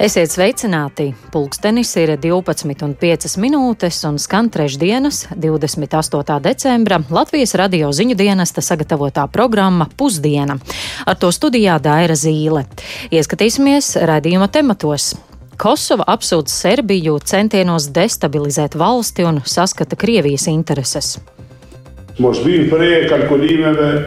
Esiet sveicināti! Pulkstenis ir 12,5 minūtes un skan trešdienas, 28. decembra Latvijas radio ziņu dienesta sagatavotā programma Pusdiena. Ar to studijā Daira Zīle. Ieskatīsimies raidījuma tematos. Kosova apsūdz Serbiju centienos destabilizēt valsti un saskata Krievijas intereses.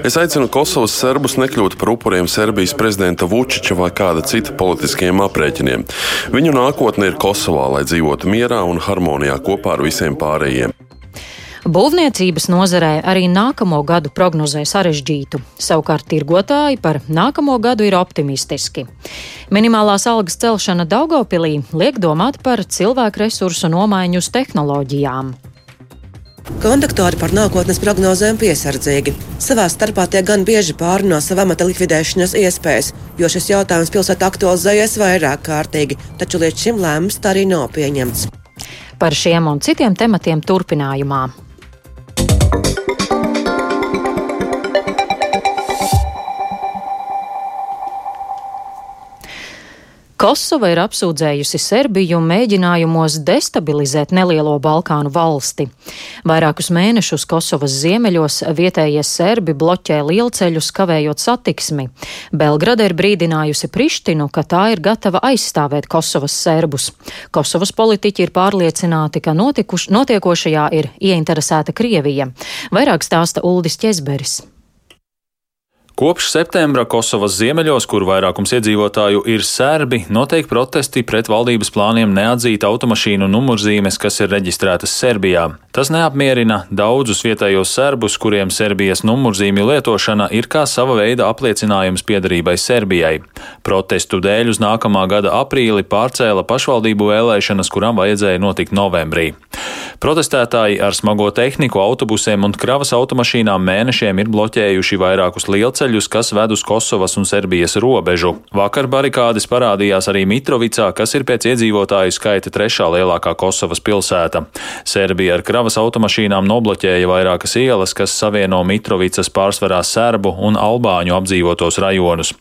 Es aicinu Kosovas serbus nekļūt par upuriem Serbijas prezidenta Vučiča vai kāda cita politiskiem aprēķiniem. Viņu nākotne ir Kosovā, lai dzīvotu mierā un harmonijā kopā ar visiem pārējiem. Būvniecības nozarē arī nākamo gadu prognozē sarežģītu, savukārt tirgotāji par nākamo gadu ir optimistiski. Minimālās algas celšana Daugopilī liek domāt par cilvēku resursu nomaiņu uz tehnoloģijām. Konduktori par nākotnes prognozēm piesardzīgi. Savā starpā tie gan bieži pārunā savu amata likvidēšanas iespējas, jo šis jautājums pilsētā aktualizējies vairāk kārtīgi, taču līdz šim lēmums tā arī nav pieņemts. Par šiem un citiem tematiem turpinājumā. Kosova ir apsūdzējusi Serbiju mēģinājumos destabilizēt nelielo Balkānu valsti. Vairākus mēnešus Kosovas ziemeļos vietējie serbi bloķē lielceļus, kavējot satiksmi. Belgrada ir brīdinājusi Prištinu, ka tā ir gatava aizstāvēt Kosovas serbus. Kosovas politiķi ir pārliecināti, ka notikuš, notiekošajā ir ieinteresēta Krievija. Vairāk stāsta Uldis Ķezberis. Kopš septembra Kosovas ziemeļos, kur vairākums iedzīvotāju ir serbi, notiek protesti pret valdības plāniem neatzīt automašīnu numurzīmes, kas ir reģistrētas Serbijā. Tas neapmierina daudzus vietējos serbus, kuriem Serbijas numurzīmju lietošana ir kā sava veida apliecinājums piedarībai Serbijai. Protestu dēļ uz nākamā gada aprīli pārcēla pašvaldību vēlēšanas, kurām vajadzēja notikt novembrī. Protestētāji ar smago tehniku, autobusiem un kravas automašīnām mēnešiem ir bloķējuši vairākus lielceļus ceļus, kas ved uz Kosovas un Serbijas robežu. Vakar barikādes parādījās arī Mitrovicā, kas ir pēc iedzīvotāju skaita trešā lielākā Kosovas pilsēta. Serbija ar kravas automašīnām nobloķēja vairākas ielas, kas savieno Mitrovicas pārsvarā serbu un albāņu apdzīvotos rajonus.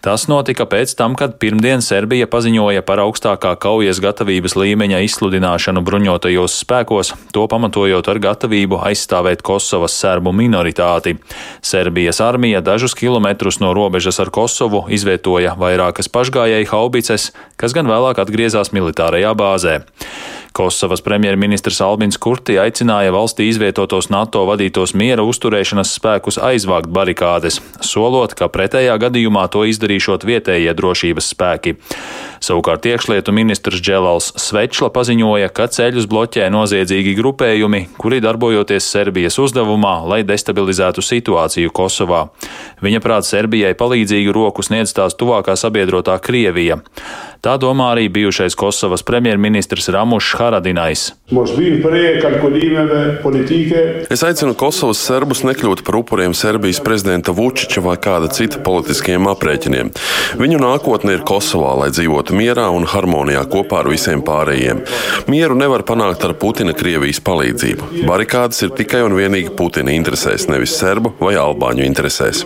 Tas notika pēc tam, kad pirmdien Serbija paziņoja par augstākā kaujas gatavības līmeņa izsludināšanu bruņotajos spēkos, to pamatojot ar gatavību aizstāvēt Kosovas serbu minoritāti. Serbijas armija dažus dažus kilometrus no robežas ar Kosovu izvietoja vairākas pašgājēju haubices, kas gan vēlāk atgriezās militārajā bāzē. Kosovas premjerministrs Albins Kurti aicināja valstī izvietotos NATO vadītos miera uzturēšanas spēkus aizvākt barikādes, solot, ka pretējā gadījumā to izdarīšot vietējie drošības spēki. Savukārt iekšlietu ministrs Dželals Svečla paziņoja, ka ceļus bloķē noziedzīgi grupējumi, kuri darbojoties Serbijas uzdevumā, lai destabilizētu situāciju Kosovā. Viņa prāt Serbijai palīdzīgu roku sniedz tās tuvākā sabiedrotā Krievija. Tā domā arī bijušais Kosovas premjerministrs Ramušs Haradinais. Es aicinu Kosovas serbus nekļūt par upuriem Serbijas prezidenta Vučiča vai kāda cita politiskiem aprēķiniem. Viņu nākotne ir Kosovā, lai dzīvotu mierā un harmonijā kopā ar visiem pārējiem. Mieru nevar panākt ar Putina Krievijas palīdzību. Barikādas ir tikai un vienīgi Putina interesēs, nevis serbu vai albāņu interesēs.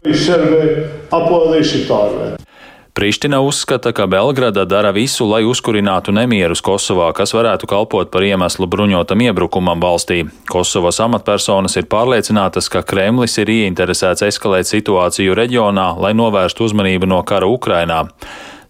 Priština uzskata, ka Belgrada dara visu, lai uzkurinātu nemierus Kosovā, kas varētu kalpot par iemeslu bruņotam iebrukumam valstī. Kosovas amatpersonas ir pārliecinātas, ka Kremlis ir ieinteresēts eskalēt situāciju reģionā, lai novērstu uzmanību no kara Ukrainā.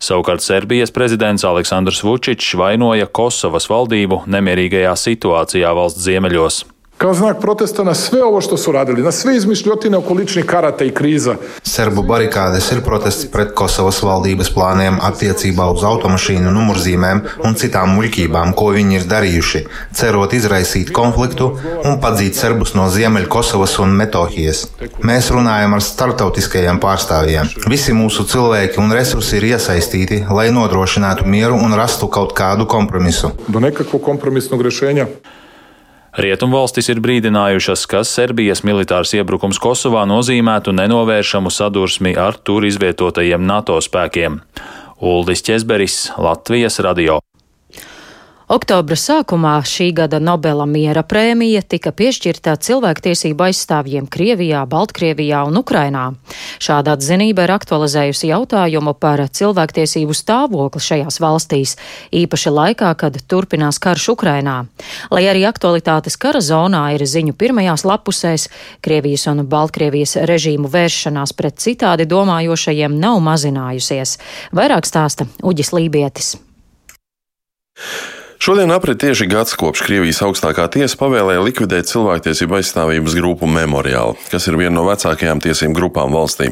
Savukārt Serbijas prezidents Aleksandrs Vučičs vainoja Kosovas valdību nemierīgajā situācijā valsts ziemeļos. Kao znak protesta na sve ovo što su radili, na sve izmišljotine oko ličnih karata i kriza. Serbu barikādes ir protests pret Kosovas valdības plāniem attiecībā uz automašīnu numurzīmēm un citām muļķībām, ko viņi ir darījuši, cerot izraisīt konfliktu un padzīt serbus no Ziemeļ Kosovas un Metohijas. Mēs runājam ar starptautiskajiem pārstāvjiem. Visi mūsu cilvēki un resursi ir iesaistīti, lai nodrošinātu mieru un rastu kaut kādu kompromisu. Do nekakvog kompromisnog rešenja. Rietumvalstis ir brīdinājušas, ka Serbijas militārs iebrukums Kosovā nozīmētu nenovēršamu sadursmi ar tur izvietotajiem NATO spēkiem. Uldis Česberis, Latvijas radio. Oktobra sākumā šī gada Nobela miera prēmija tika piešķirta cilvēktiesību aizstāvjiem Krievijā, Baltkrievijā un Ukrainā. Šāda atzinība ir aktualizējusi jautājumu par cilvēktiesību stāvokli šajās valstīs, īpaši laikā, kad turpinās karš Ukrainā. Lai arī aktualitātes kara zonā ir ziņu pirmajās lapusēs, Krievijas un Baltkrievijas režīmu vēršanās pret citādi domājošajiem nav mazinājusies. Vairāk stāsta Uģis Lībietis. Šodien aprit tieši gads kopš Krievijas augstākā tiesa pavēlēja likvidēt cilvēktiesību aizstāvības grupu Memoriālu, kas ir viena no vecākajām tiesību grupām valstī.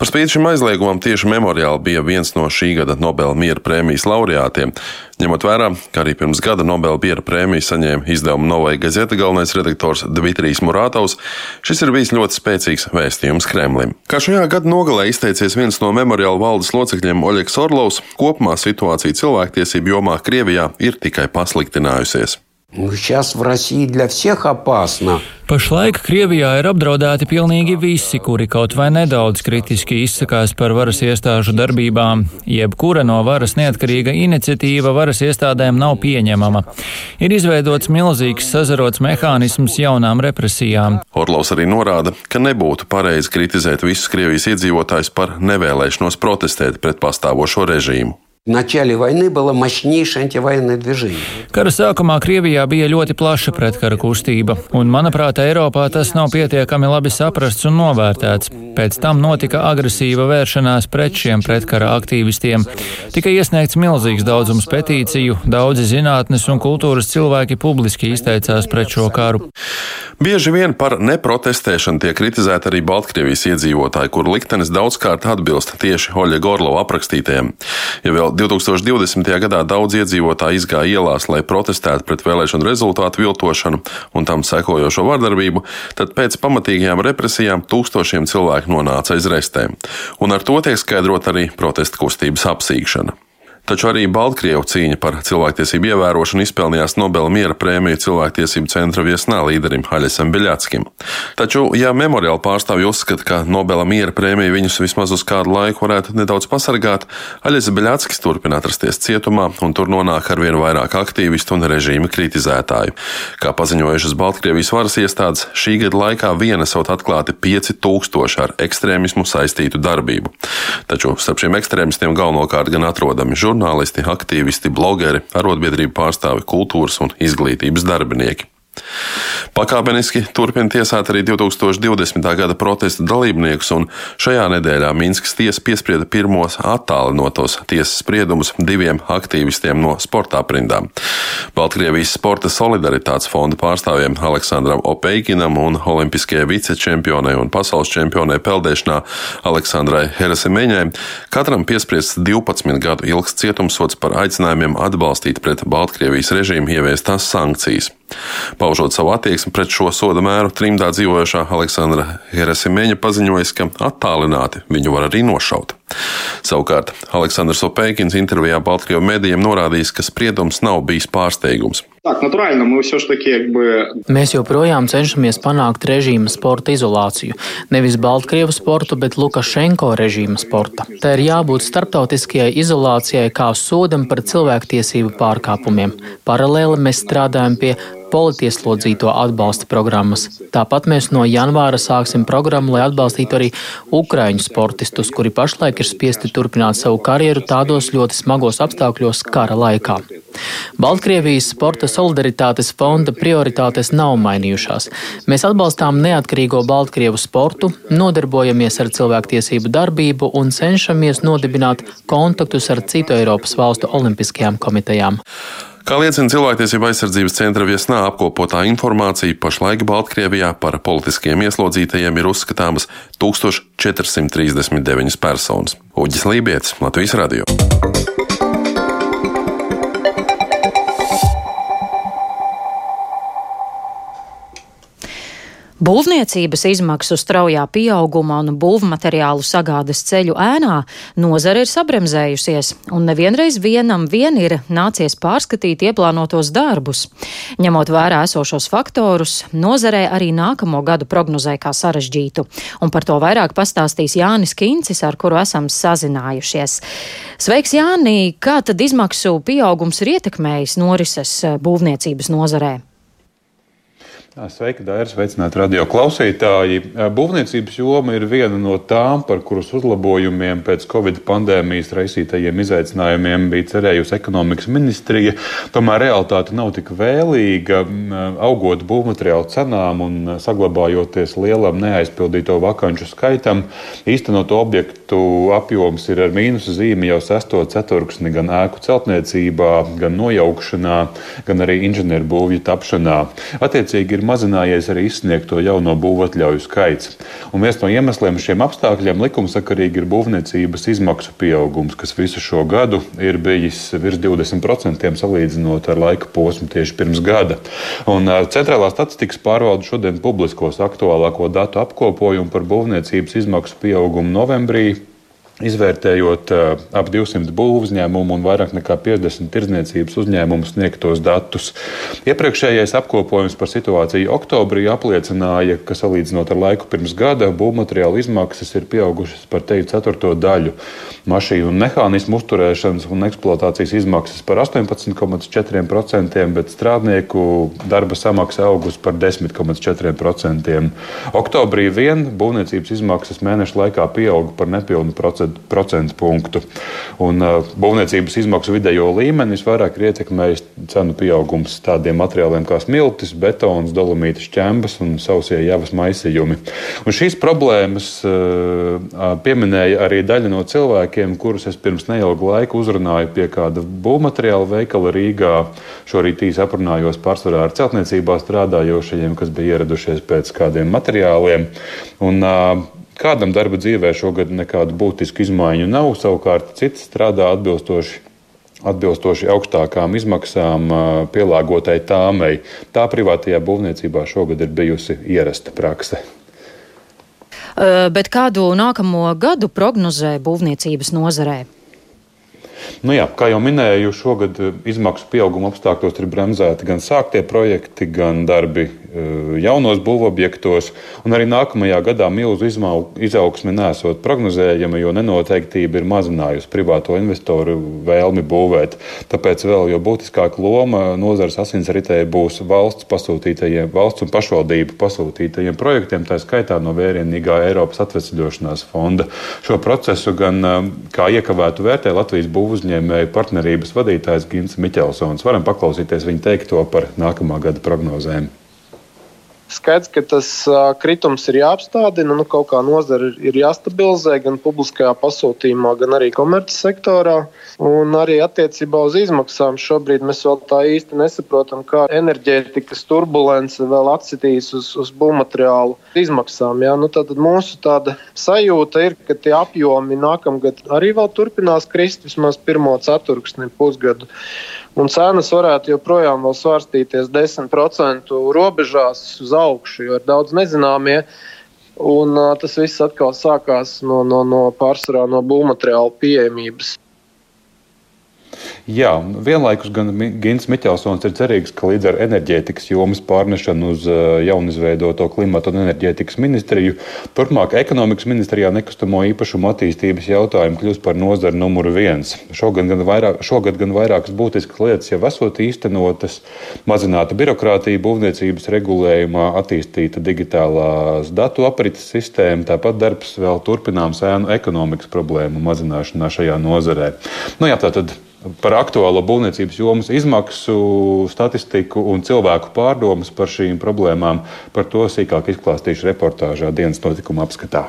Par spīti šim aizliegumam tieši Memoriāla bija viens no šī gada Nobela miera prēmijas laureātiem. Ņemot vērā, ka arī pirms gada Nobela miera prēmiju saņēma izdevuma Novai Gazeta galvenais redaktors Dmitrijs Murātovs, šis ir bijis ļoti spēcīgs vēstījums Kremlim. Kā šajā gada nogalē izteicies viens no Memoriāla valdes locekļiem Oļegs Orlovs, kopumā situācija cilvēktiesību jomā Krievijā ir tikai tikai pasliktinājusies. Pašlaik Krievijā ir apdraudēti pilnīgi visi, kuri kaut vai nedaudz kritiski izsakās par varas iestāžu darbībām. Jebkura no varas neatkarīga iniciatīva varas iestādēm nav pieņemama. Ir izveidots milzīgs sazarots mehānisms jaunām represijām. Orlovs arī norāda, ka nebūtu pareizi kritizēt visus Krievijas iedzīvotājus par nevēlēšanos protestēt pret pastāvošo režīmu. В начале войны было мощнейшее антивоенное движение. Kara sākumā Krievijā bija ļoti plaša pretkara kustība, un, manuprāt, Eiropā tas nav pietiekami labi saprasts un novērtēts. Pēc tam notika agresīva vēršanās pret šiem pretkara aktīvistiem. Tika iesniegts milzīgs daudzums petīciju, daudzi zinātnes un kultūras cilvēki publiski izteicās pret šo karu. Bieži vien par neprotestēšanu tiek kritizēta arī Baltkrievijas iedzīvotāji, kur liktenis daudzkārt atbilst tieši Oļa Gorlova aprakstītajiem. Ja vēl 2020. gadā daudz iedzīvotāji izgāja ielās, lai protestētu pret vēlēšanu rezultātu viltošanu un tam sekojošo vardarbību, tad pēc pamatīgajām represijām tūkstošiem cilvēku nonāca aiz restēm. Un ar to tiek skaidrot arī protesta kustības apsīkšana. Taču arī Baltkrievu cīņa par cilvēktiesību ievērošanu izpelnījās Nobela miera prēmiju cilvēktiesību centra viesnā līderim Haļesam Beļatskim. Taču, ja memoriāla pārstāvji uzskata, ka Nobela miera prēmija viņus vismaz uz kādu laiku varētu nedaudz pasargāt, Haļes Beļatskis turpina atrasties cietumā un tur nonāk ar vien vairāk aktīvistu un režīma kritizētāju. Kā paziņojušas Baltkrievijas varas iestādes, šī gada laikā viena esot atklāti 5000 ar ekstrēmismu saistītu darbību. Taču starp šiem ekstrēmistiem galvenokārt gan atrodami žurnālisti žurnālisti, aktīvisti, blogeri, arotbiedrību pārstāvi, kultūras un izglītības darbinieki. Pakāpeniski turpina tiesāt arī 2020. gada protesta dalībniekus, un šajā nedēļā Minskas tiesa piesprieda pirmos attālinotos tiesas spriedumus diviem aktīvistiem no sporta aprindām. Baltkrievijas sporta solidaritātes fonda pārstāvjiem Aleksandram Opeikinam un olimpiskajai vicečempionai un pasaules čempionai peldēšanā Aleksandrai Herasimeņai katram piespriests 12 gadu ilgs cietumsots par aicinājumiem atbalstīt pret Baltkrievijas režīmu ieviestās sankcijas. Paužot savu attieksmi pret šo soda mēru, trimdā dzīvojošā Aleksandra Herasimeņa paziņoja, ka attālināti viņu var arī nošaut. Savukārt Aleksandrs Opēkins intervijā Baltkrievu medijiem norādījis, ka spriedums nav bijis pārsteigums. Mēs joprojām cenšamies panākt režīma sporta izolāciju. Nevis Baltkrievu sporta, bet Lukašenko režīma sporta. Tā ir jābūt starptautiskajai izolācijai kā sodam par cilvēktiesību pārkāpumiem. Paralēli mēs strādājam pie politieslodzīto atbalsta programmas. Tāpat mēs no janvāra sāksim programmu, lai atbalstītu arī ukraiņu sportistus, kuri pašlaik ir spiesti turpināt savu karjeru tādos ļoti smagos apstākļos kara laikā. Baltkrievijas sporta solidaritātes fonda prioritātes nav mainījušās. Mēs atbalstām neatkarīgo Baltkrievu sportu, nodarbojamies ar cilvēktiesību darbību un cenšamies nodibināt kontaktus ar citu Eiropas valstu olimpiskajām komitejām. Kā liecina cilvēktiesība aizsardzības centra viesnā apkopotā informācija, pašlaik Baltkrievijā par politiskiem ieslodzītajiem ir uzskatāmas 1439 personas. Uģis Lībijams, Latvijas Radio. Būvniecības izmaksu straujā pieauguma un būvmateriālu sagādes ceļu ēnā nozare ir sabremzējusies, un nevienreiz vienam vien ir nācies pārskatīt ieplānotos darbus. Ņemot vērā esošos faktorus, nozarē arī nākamo gadu prognozē kā sarežģītu, un par to vairāk pastāstīs Jānis Kincis, ar kuru esam sazinājušies. Sveiks, Jānī! Kā tad izmaksu pieaugums ir ietekmējis norises būvniecības nozarē? Sveiki, Dairis, sveicināti radio klausītāji. Būvniecības joma ir viena no tām, par kuras uzlabojumiem pēc Covid pandēmijas raisītajiem izaicinājumiem bija cerējusi ekonomikas ministrija. Tomēr realitāte nav tik vēlīga. Augot būvmateriālu cenām un saglabājoties lielam neaizpildīto vakanču skaitam, īstenoto objektu apjoms ir ar mīnusu zīmi jau sesto ceturksni gan ēku celtniecībā, gan nojaukšanā, gan arī inženierbūvju tapšanā. Attiecīgi ir mazinājies arī izsniegto jauno būvatļauju skaits. Un viens no iemesliem šiem apstākļiem likumsakarīgi ir būvniecības izmaksu pieaugums, kas visu šo gadu ir bijis virs 20% salīdzinot ar laika posmu tieši pirms gada. Un Centrālā statistikas pārvalde šodien publiskos aktuālāko datu apkopojumu par būvniecības izmaksu pieaugumu novembrī Izvērtējot ap 200 būvniecības uzņēmumu un vairāk nekā 50 tirdzniecības uzņēmumu sniegtos datus. Iepriekšējais apkopojums par situāciju oktobrī apliecināja, ka salīdzinot ar laiku pirms gada, būvmateriālu izmaksas ir pieaugušas par teju ceturto daļu. Mašīnu un mehānismu uzturēšanas un eksploatācijas izmaksas par 18,4%, bet strādnieku darba samaksa augusi par 10,4%. Oktobrī vien būvniecības izmaksas mēneša laikā pieauga par nepilnu procentu procentu punktu. Un, būvniecības izmaksu vidējo līmeni visvairāk ir ietekmējis cenu pieaugums tādiem materiāliem kā smiltis, betons, dolomītas ķembas un sausie javas maisījumi. Un šīs problēmas pieminēja arī daļa no cilvēkiem, kurus es pirms neilga laika uzrunāju pie kāda būvmateriāla veikala Rīgā. Šorīt īsi aprunājos pārsvarā ar celtniecībā strādājošajiem, kas bija ieradušies pēc kādiem materiāliem. Un, uh, Kādam darba dzīvē šogad nekādu būtisku izmaiņu nav, savukārt cits strādā atbilstoši atbilstoši augstākām izmaksām pielāgotai tāmei. Tā privātajā būvniecībā šogad ir bijusi ierasta prakse. Bet kādu nākamo gadu prognozē būvniecības nozarē? Nu jā, kā jau minēju, šogad izmaksu pieauguma apstākļos ir bremzēti gan sāktie projekti, gan darbi Eh, jaunos būvobjektos, arī nākamajā gadā milzu izaugsme nesot prognozējama, jo nenoteiktība ir mazinājusi privāto investoru vēlmi būvēt. Tāpēc vēl jau būtiskāka loma nozares asinsritē būs valsts pasūtītajiem, valsts un pašvaldību pasūtītajiem projektiem, tā skaitā no vērienīgā Eiropas atvesļošanās fonda. Šo procesu gan eh, kā iekavētu vērtē Latvijas būvuzņēmēju partnerības vadītājs Gins Miķelsons. Varam paklausīties viņa teikto par nākamā gada prognozēm. Skaidrs, ka tas kritums ir jāapstādina, nu, kaut kā nozara ir jāstabilizē gan publiskajā pasūtījumā, gan arī komerces sektorā. Un arī attiecībā uz izmaksām šobrīd mēs vēl tā īsti nesaprotam, kā enerģētikas turbulence vēl atsitīs uz, uz būvmateriālu izmaksām. Ja? Nu, tad mūsu tāda sajūta ir, ka tie apjomi nākamgad arī vēl turpinās krist vismaz pirmo ceturksni pusgadu un cenas varētu joprojām svārstīties 10% robežās uz augšu, jo ir daudz nezināmie. Un, uh, tas viss atkal sākās no, no, no pārsvarā no būvmateriāla pieejamības. Jā, vienlaikus gan Gins Miķelsons ir cerīgs, ka līdz ar enerģētikas jomas pārnešanu uz uh, jaunizveidoto klimatu un enerģētikas ministriju, turpmāk ekonomikas ministrijā nekustamo īpašumu attīstības jautājumu kļūs par nozari numuru viens. Šogad gan, vairāk, šogad gan vairākas būtiskas lietas jau esot īstenotas, mazināta birokrātija būvniecības regulējumā, attīstīta digitālās datu aprites sistēma, tāpat darbs vēl turpināms ēnu ekonomikas problēmu mazināšanā šajā nozarē. Nu, jā, tātad par aktuālo būvniecības jomas izmaksu statistiku un cilvēku pārdomas par šīm problēmām. Par to sīkāk izklāstīšu reportāžā dienas notikuma apskatā.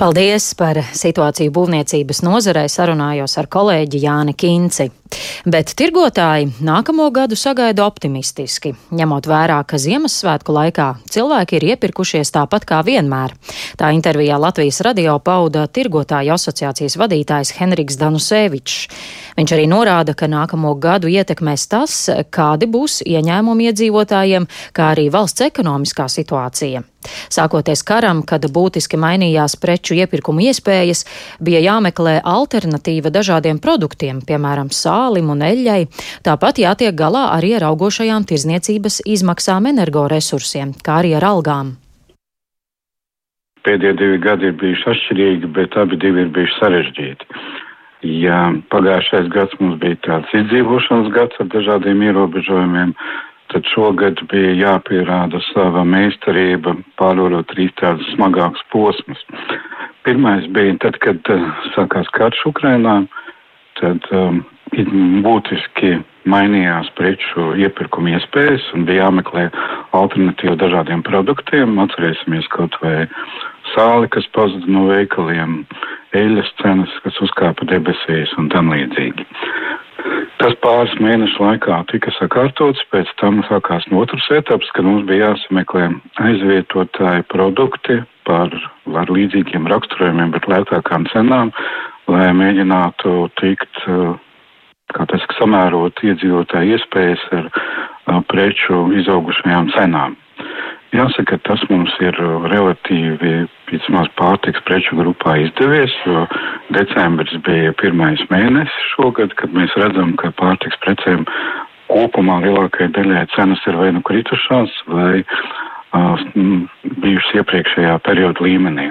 Paldies par situāciju būvniecības nozarei sarunājos ar kolēģi Jāni Kinci. Bet tirgotāji nākamo gadu sagaida optimistiski, ņemot vērā, ka Ziemassvētku laikā cilvēki ir iepirkušies tāpat kā vienmēr. Tā intervijā Latvijas radio pauda tirgotāju asociācijas vadītājs Henriks Danusevičs. Viņš arī norāda, ka nākamo gadu ietekmēs tas, kādi būs ieņēmumi iedzīvotājiem, kā arī valsts ekonomiskā situācija. Sākoties karam, kad būtiski mainījās preču iepirkuma iespējas, bija jāmeklē alternatīva dažādiem produktiem, piemēram, sālim un eļļai. Tāpat jātiek galā arī ar augošajām tirzniecības izmaksām energoresursiem, kā arī ar algām. Pēdējie divi gadi ir bijuši atšķirīgi, bet abi divi ir bijuši sarežģīti. Ja pagājušais gads mums bija tāds izdzīvošanas gads ar dažādiem ierobežojumiem, tad šogad bija jāpierāda sava meistarība, pārvarot trīs tādus smagākus posmus. Pirmais bija tad, kad uh, sākās karš Ukrainā, tad um, būtiski mainījās preču iepirkuma iespējas un bija jāmeklē alternatīva dažādiem produktiem. Atcerēsimies kaut vai sāli, kas pazuda no veikaliem, eļas cenas, kas uzkāpa debesīs un tam līdzīgi. Tas pāris mēnešu laikā tika sakārtots, pēc tam sākās otrs etaps, kad mums bija jāsameklē aizvietotāji produkti par, ar līdzīgiem raksturojumiem, bet lētākām cenām, lai mēģinātu tikt, kā tas samērot iedzīvotāju iespējas ar preču izaugušajām cenām. Jāsaka, tas mums ir relatīvi vismaz pārtiks preču grupā izdevies, jo decembris bija pirmais mēnesis šogad, kad mēs redzam, ka pārtiks precēm kopumā lielākajai daļai cenas ir vai nu kritušās, vai uh, bijušas iepriekšējā perioda līmenī.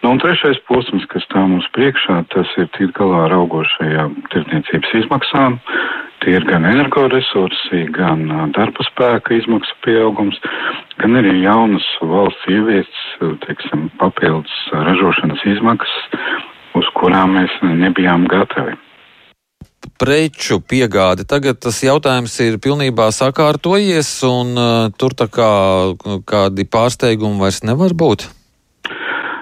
Nu, un trešais posms, kas tā mums priekšā, tas ir tikt galā ar augošajām tirdzniecības izmaksām. Tie ir gan energoresursi, gan darba spēka izmaksu pieaugums, gan arī jaunas valsts ieviestas, teiksim, papildus ražošanas izmaksas, uz kurām mēs nebijām gatavi preču piegāde. Tagad tas jautājums ir pilnībā sakārtojies, un uh, tur tā kā kādi pārsteigumi vairs nevar būt.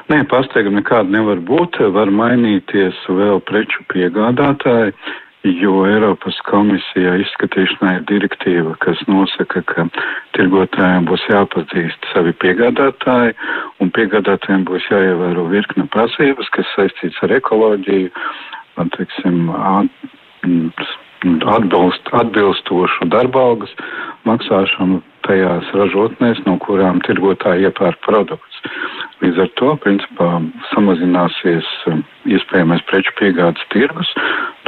Nē, pārsteigumi nekādi nevar būt. Var mainīties vēl preču piegādātāji jo Eiropas komisijā izskatīšanā ir direktīva, kas nosaka, ka tirgotājiem būs jāpazīst savi piegādātāji, un piegādātājiem būs jāievēro virkne prasības, kas saistīts ar ekoloģiju, teiksim, atbilst, atbilstošu darbalgas maksāšanu tajās ražotnēs, no kurām tirgotāji iepērk produktus. Līdz ar to, principā, samazināsies um, iespējamais preču piegādes tirgus.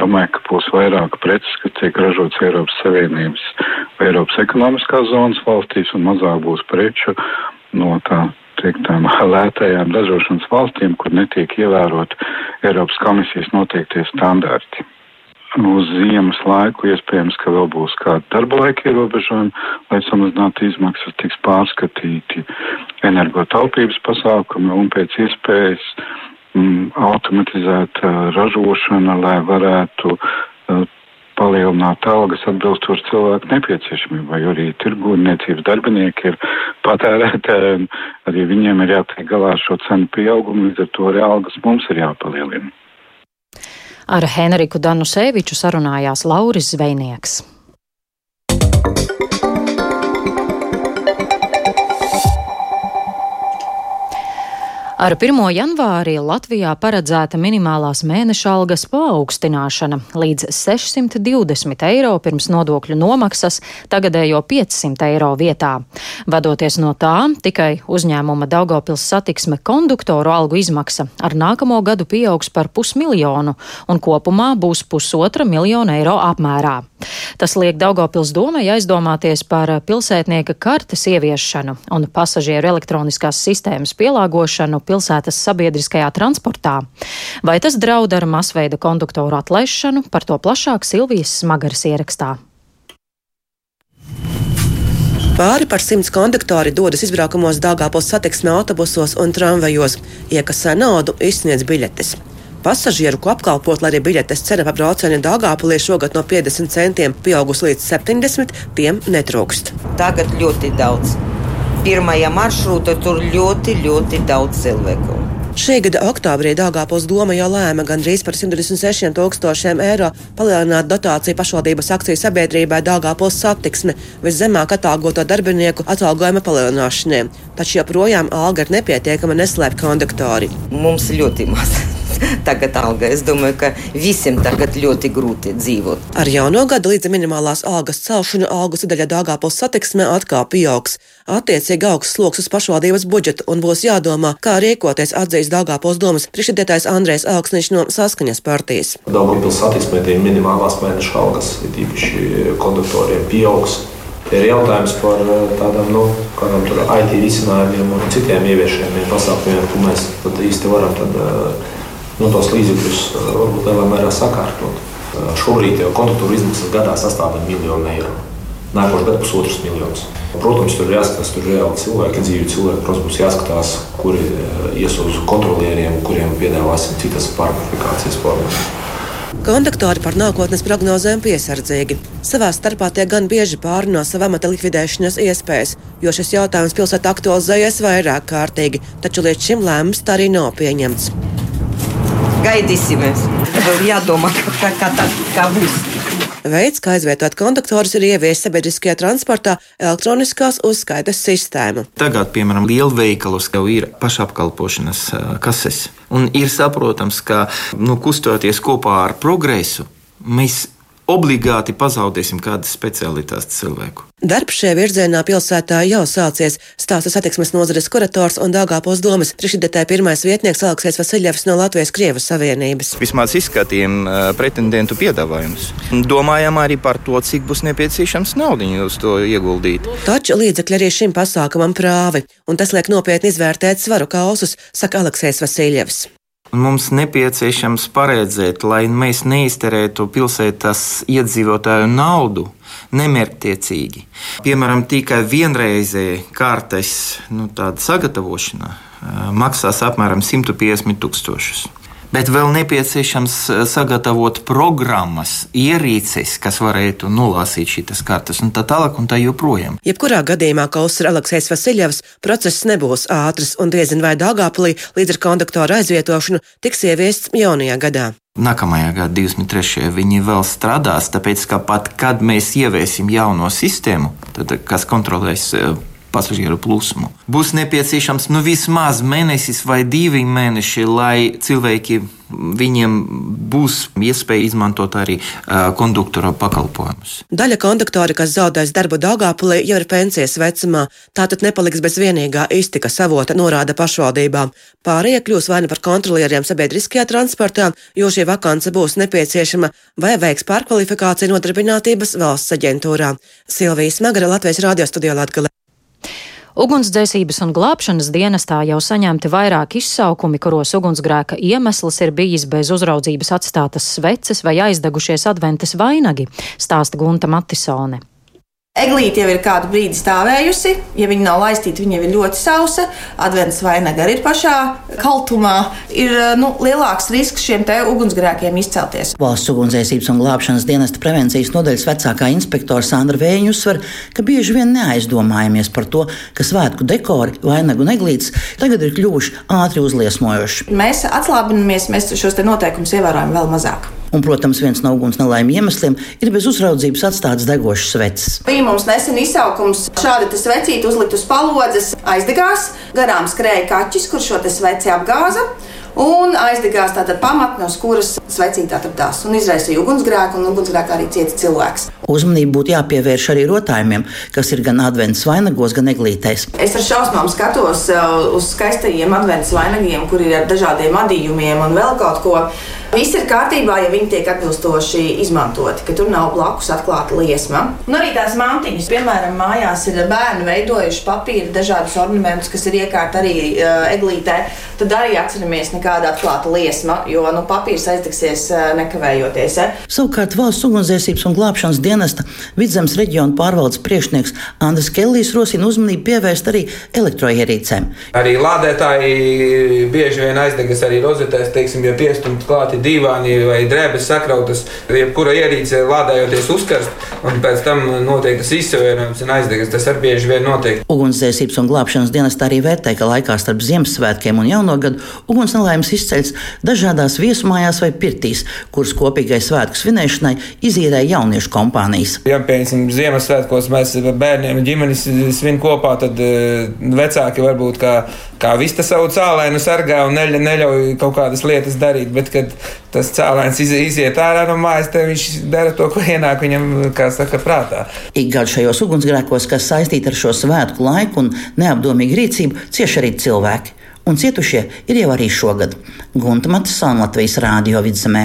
Domāju, ka būs vairāk preces, kas tiek ražotas Eiropas Savienības vai Eiropas ekonomiskās zonas valstīs, un mazāk būs preču no tā teiktām lētajām ražošanas valstīm, kur netiek ievērot Eiropas komisijas noteiktie standarti uz ziemas laiku iespējams, ka vēl būs kādi darba laika ierobežojumi, lai samazinātu izmaksas, tiks pārskatīti energotaupības pasākumi un pēc iespējas mm, automatizēta ražošana, lai varētu uh, palielināt algas atbilstoši cilvēku nepieciešamībai, jo arī tirgūrniecības darbinieki ir patērētāji, un arī viņiem ir jātiek galā ar šo cenu pieaugumu, līdz ar to arī algas mums ir jāpalielina. Ar Henriku Danuseviču sarunājās Lauris Zvejnieks. Ar 1. janvāri Latvijā paredzēta minimālās mēneša algas paaugstināšana līdz 620 eiro pirms nodokļu nomaksas tagadējo 500 eiro vietā. Vadoties no tā, tikai uzņēmuma Daugopils satiksme konduktoru algu izmaksa ar nākamo gadu pieaugs par pusmiljonu un kopumā būs pusotra miljona eiro apmērā. Tas liek Daugopils domai aizdomāties par pilsētnieka kartes ieviešanu un pasažieru elektroniskās sistēmas pielāgošanu pilsētas sabiedriskajā transportā. Vai tas draud ar masveida konduktoru atlaišanu, par to plašāk Silvijas smagaras ierakstā. Pāri par simts konduktori dodas izbraukumos Dāngāpils satiksmē autobusos un tramvajos, iekasē naudu, izsniedz biļetes. Pasažieru, ko apkalpot, lai arī biļetes cena par braucienu Dāngāpulī šogad no 50 centiem pieaugusi līdz 70, tiem netrūkst. Tagad ļoti daudz pirmajā maršrūtā tur ļoti, ļoti daudz cilvēku. Šī gada oktobrī Dāngāpils doma jau lēma gandrīz par 126 tūkstošiem eiro palielināt dotāciju pašvaldības akciju sabiedrībai Dāngāpils satiksme viszemāk atalgoto darbinieku atalgojuma palielināšanai. Taču joprojām alga ir nepietiekama neslēp konduktori. Mums ļoti maz. Tagad alga. Es domāju, ka visiem tagad ļoti grūti dzīvot. Ar jauno gadu līdz minimālās algas celšanu algu sadaļa Dāngāpils satiksmē atkal pieaugs. Attiecīgi augsts sloks uz pašvaldības budžetu un būs jādomā, kā rīkoties atzīst Dāngāpils domas priekšsēdētājs Andrēs Augsniņš no Saskaņas partijas. Dāngāpils satiksmē tie minimālās mēneša algas, ir īpaši konduktoriem, pieaugs. Ir jautājums par tādām nu, IT risinājumiem un citiem ieviešamiem pasākumiem, ko mēs īsti varam tad, nu, tos līdzekļus eh, varbūt lielā mērā sakārtot. Eh, šobrīd jau konduktūra izmaksas gadā sastāv miljonu eiro. Nākošais gads pusotrs miljonus. Protams, tur ir jāskatās, tur ir reāli cilvēki, dzīvi cilvēki. Protams, būs jāskatās, kuri eh, ies uz kontrolieriem, kuriem piedāvāsim citas pārkvalifikācijas formas. Konduktori par nākotnes prognozēm piesardzīgi. Savā starpā tie gan bieži pārunā savu amata likvidēšanas iespējas, jo šis jautājums pilsētā aktualizējies vairāk kārtīgi, taču līdz šim lēmums tā arī nav pieņemts. Gaidīsim, vēl jādomā, kā, kā, tā, kā būs. Veids, kā aizvietot konduktorus, ir ieviest sabiedriskajā transportā elektroniskās uzskaites sistēmu. Tagad, piemēram, lielveikalos jau ir pašapkalpošanas kases. Un ir saprotams, ka nu, kustoties kopā ar progresu, mēs obligāti pazaudēsim kādas specialitātes cilvēku. Darbs šajā virzienā pilsētā jau sācies, stāsta satiksmes nozares kurators un Dāngāpos domas priekšredētāja pirmais vietnieks Aleksis Vasiljevs no Latvijas Krievas Savienības. Vismaz izskatījām pretendentu piedāvājumus. Domājam arī par to, cik būs nepieciešams naudiņu uz to ieguldīt. Taču līdzekļi arī šim pasākumam prāvi, un tas liek nopietni izvērtēt svaru kausus, saka Aleksis Vasiljevs. Mums nepieciešams paredzēt, lai mēs neizterētu pilsētas iedzīvotāju naudu nemērķtiecīgi. Piemēram, tikai vienreizēji kārtas nu, sagatavošana maksās apmēram 150 tūkstošus bet vēl nepieciešams eh, sagatavot programmas, ierīces, kas varētu nolasīt šīs kartes, un tā tālāk, un tā joprojām. Jebkurā gadījumā, kā uzsver Aleksis Vasiljevs, process nebūs ātrs, un diezin vai Dāngāpulī līdz ar konduktoru aizvietošanu tiks ieviests jaunajā gadā. Nākamajā gadā, 23. viņi vēl strādās, tāpēc ka pat kad mēs ieviesim jauno sistēmu, tad, kas kontrolēs eh, pasažieru plūsmu. Būs nepieciešams nu, vismaz mēnesis vai divi mēneši, lai cilvēki viņiem būs iespēja izmantot arī uh, konduktora pakalpojumus. Daļa konduktori, kas zaudēs darbu Dāngāpulī, jau ir pensijas vecumā, tātad nepaliks bez vienīgā iztikas avota, norāda pašvaldībām. Pārējie kļūs vai nu par kontrolieriem sabiedriskajā transportā, jo šī vakance būs nepieciešama, vai veiks pārkvalifikāciju nodarbinātības valsts aģentūrā. Silvijas Magara Latvijas radio studijā Latgalē. Ugunsdzēsības un glābšanas dienestā jau saņemti vairāk izsaukumi, kuros ugunsgrēka iemesls ir bijis bez uzraudzības atstātas sveces vai aizdegušies adventes vainagi, stāsta Gunta Matisone. Eglīte jau ir kādu brīdi stāvējusi. Ja viņa nav laistīta, viņa ir ļoti sausa. Advents vainaga arī ir pašā kaltumā. Ir nu, lielāks risks šiem ugunsgrēkiem izcelties. Valsts ugunsdzēsības un glābšanas dienesta prevencijas nodaļas vecākā inspektora Sandra Vēņa uzsver, ka bieži vien neaizdomājamies par to, ka svētku dekori, vainagu un eglītes tagad ir kļuvuši ātri uzliesmojoši. Mēs atslābinamies, mēs šos noteikumus ievērojam vēl mazāk. Un, protams, viens no uguns nelaimju iemesliem ir bez uzraudzības atstātas degošas sveces. Bija mums nesen izsaukums šādi svecīti uzlikt uz palodzes, aizdegās, garām skrēja kaķis, kurš šo sveci apgāza un aizdegās tāda pamatne, uz kuras svecīta atradās un izraisīja ugunsgrēku, un ugunsgrēkā arī cieta cilvēks. Uzmanību būtu jāpievērš arī rotājumiem, kas ir gan adventas vainagos, gan eglītēs. Es ar šausmām skatos uh, uz skaistajiem adventas vainagiem, kur ir ar dažādiem adījumiem un vēl kaut ko. Viss ir kārtībā, ja viņi tiek atbilstoši izmantoti, ka tur nav blakus atklāta liesma. Un arī tās mantiņas, piemēram, mājās ir bērni veidojuši papīra dažādus ornamentus, kas ir iekārti arī uh, eglītē. Tad arī atceramies, nekāda atklāta liesma, jo nu, papīrs aizdegsies nekavējoties. Ja? Savukārt valsts ugunsdzēsības un glābšanas dienesta vidzemes reģiona pārvaldes priekšnieks Andris Kellijs rosina uzmanību pievērst arī elektroierīcēm. Arī lādētāji bieži vien aizdegas arī rozetēs, teiksim, ja piestumt klāti divāni vai drēbes sakrautas, jebkura ierīce lādējoties uzkarst, un pēc tam notiek tas izsavērojums un aizdegas. Tas arī bieži vien notiek. Ugunsdzēsības un glābšanas dienesta arī vērtē, ka laikā starp Ziemassvētkiem un Jauno gadu uguns nelaimes izceļas dažādās viesmājās vai pirtīs, kuras kopīgai svētku svinēšanai izīrē jauniešu kompānijas. Ja, piemēram, Ziemassvētkos mēs bērniem ģimenes svin kopā, tad uh, vecāki varbūt kā, kā vista savu cālēnu sargā un neļ, neļauj kaut kādas lietas darīt, bet kad tas cēlēns iz, iziet ārā no mājas, tad viņš dara to, ko ienāk viņam, kā saka, prātā. Ik gadu šajos ugunsgrēkos, kas saistīti ar šo svētku laiku un neapdomīgu rīcību, cieši arī cilvēki. Un cietušie ir jau arī šogad. Gunta Matisona Latvijas Rādio vidzemē.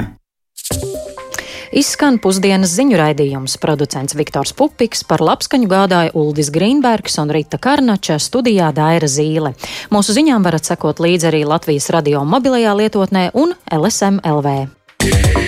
Izskan pusdienas ziņu raidījums. Producents Viktors Pupiks par labskaņu gādāja Uldis Grīnbergs un Rita Karnača studijā Daira Zīle. Mūsu ziņām varat sekot līdzi arī Latvijas radio mobilajā lietotnē un LSM LV. Yeah.